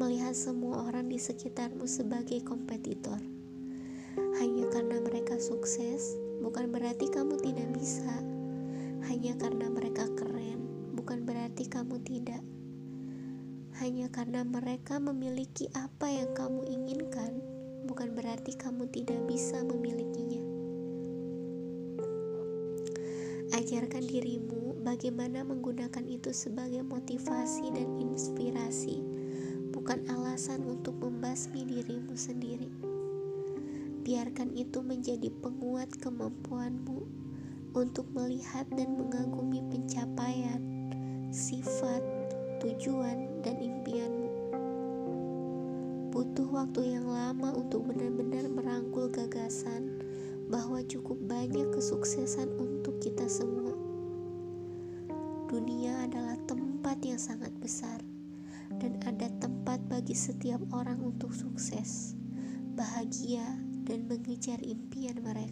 melihat semua orang di sekitarmu sebagai kompetitor. Hanya karena mereka sukses, bukan berarti kamu tidak bisa. Hanya karena mereka keren, bukan berarti kamu tidak. Hanya karena mereka memiliki apa yang kamu inginkan, bukan berarti kamu tidak bisa memilikinya. Ajarkan dirimu bagaimana menggunakan itu sebagai motivasi dan inspirasi, bukan alasan untuk membasmi dirimu sendiri. Biarkan itu menjadi penguat kemampuanmu untuk melihat dan mengagumi pencapaian, sifat, tujuan, dan impianmu. Butuh waktu yang lama untuk benar-benar merangkul gagasan bahwa cukup banyak kesuksesan untuk kita semua. Dunia adalah tempat yang sangat besar, dan ada tempat bagi setiap orang untuk sukses, bahagia, dan mengejar impian mereka.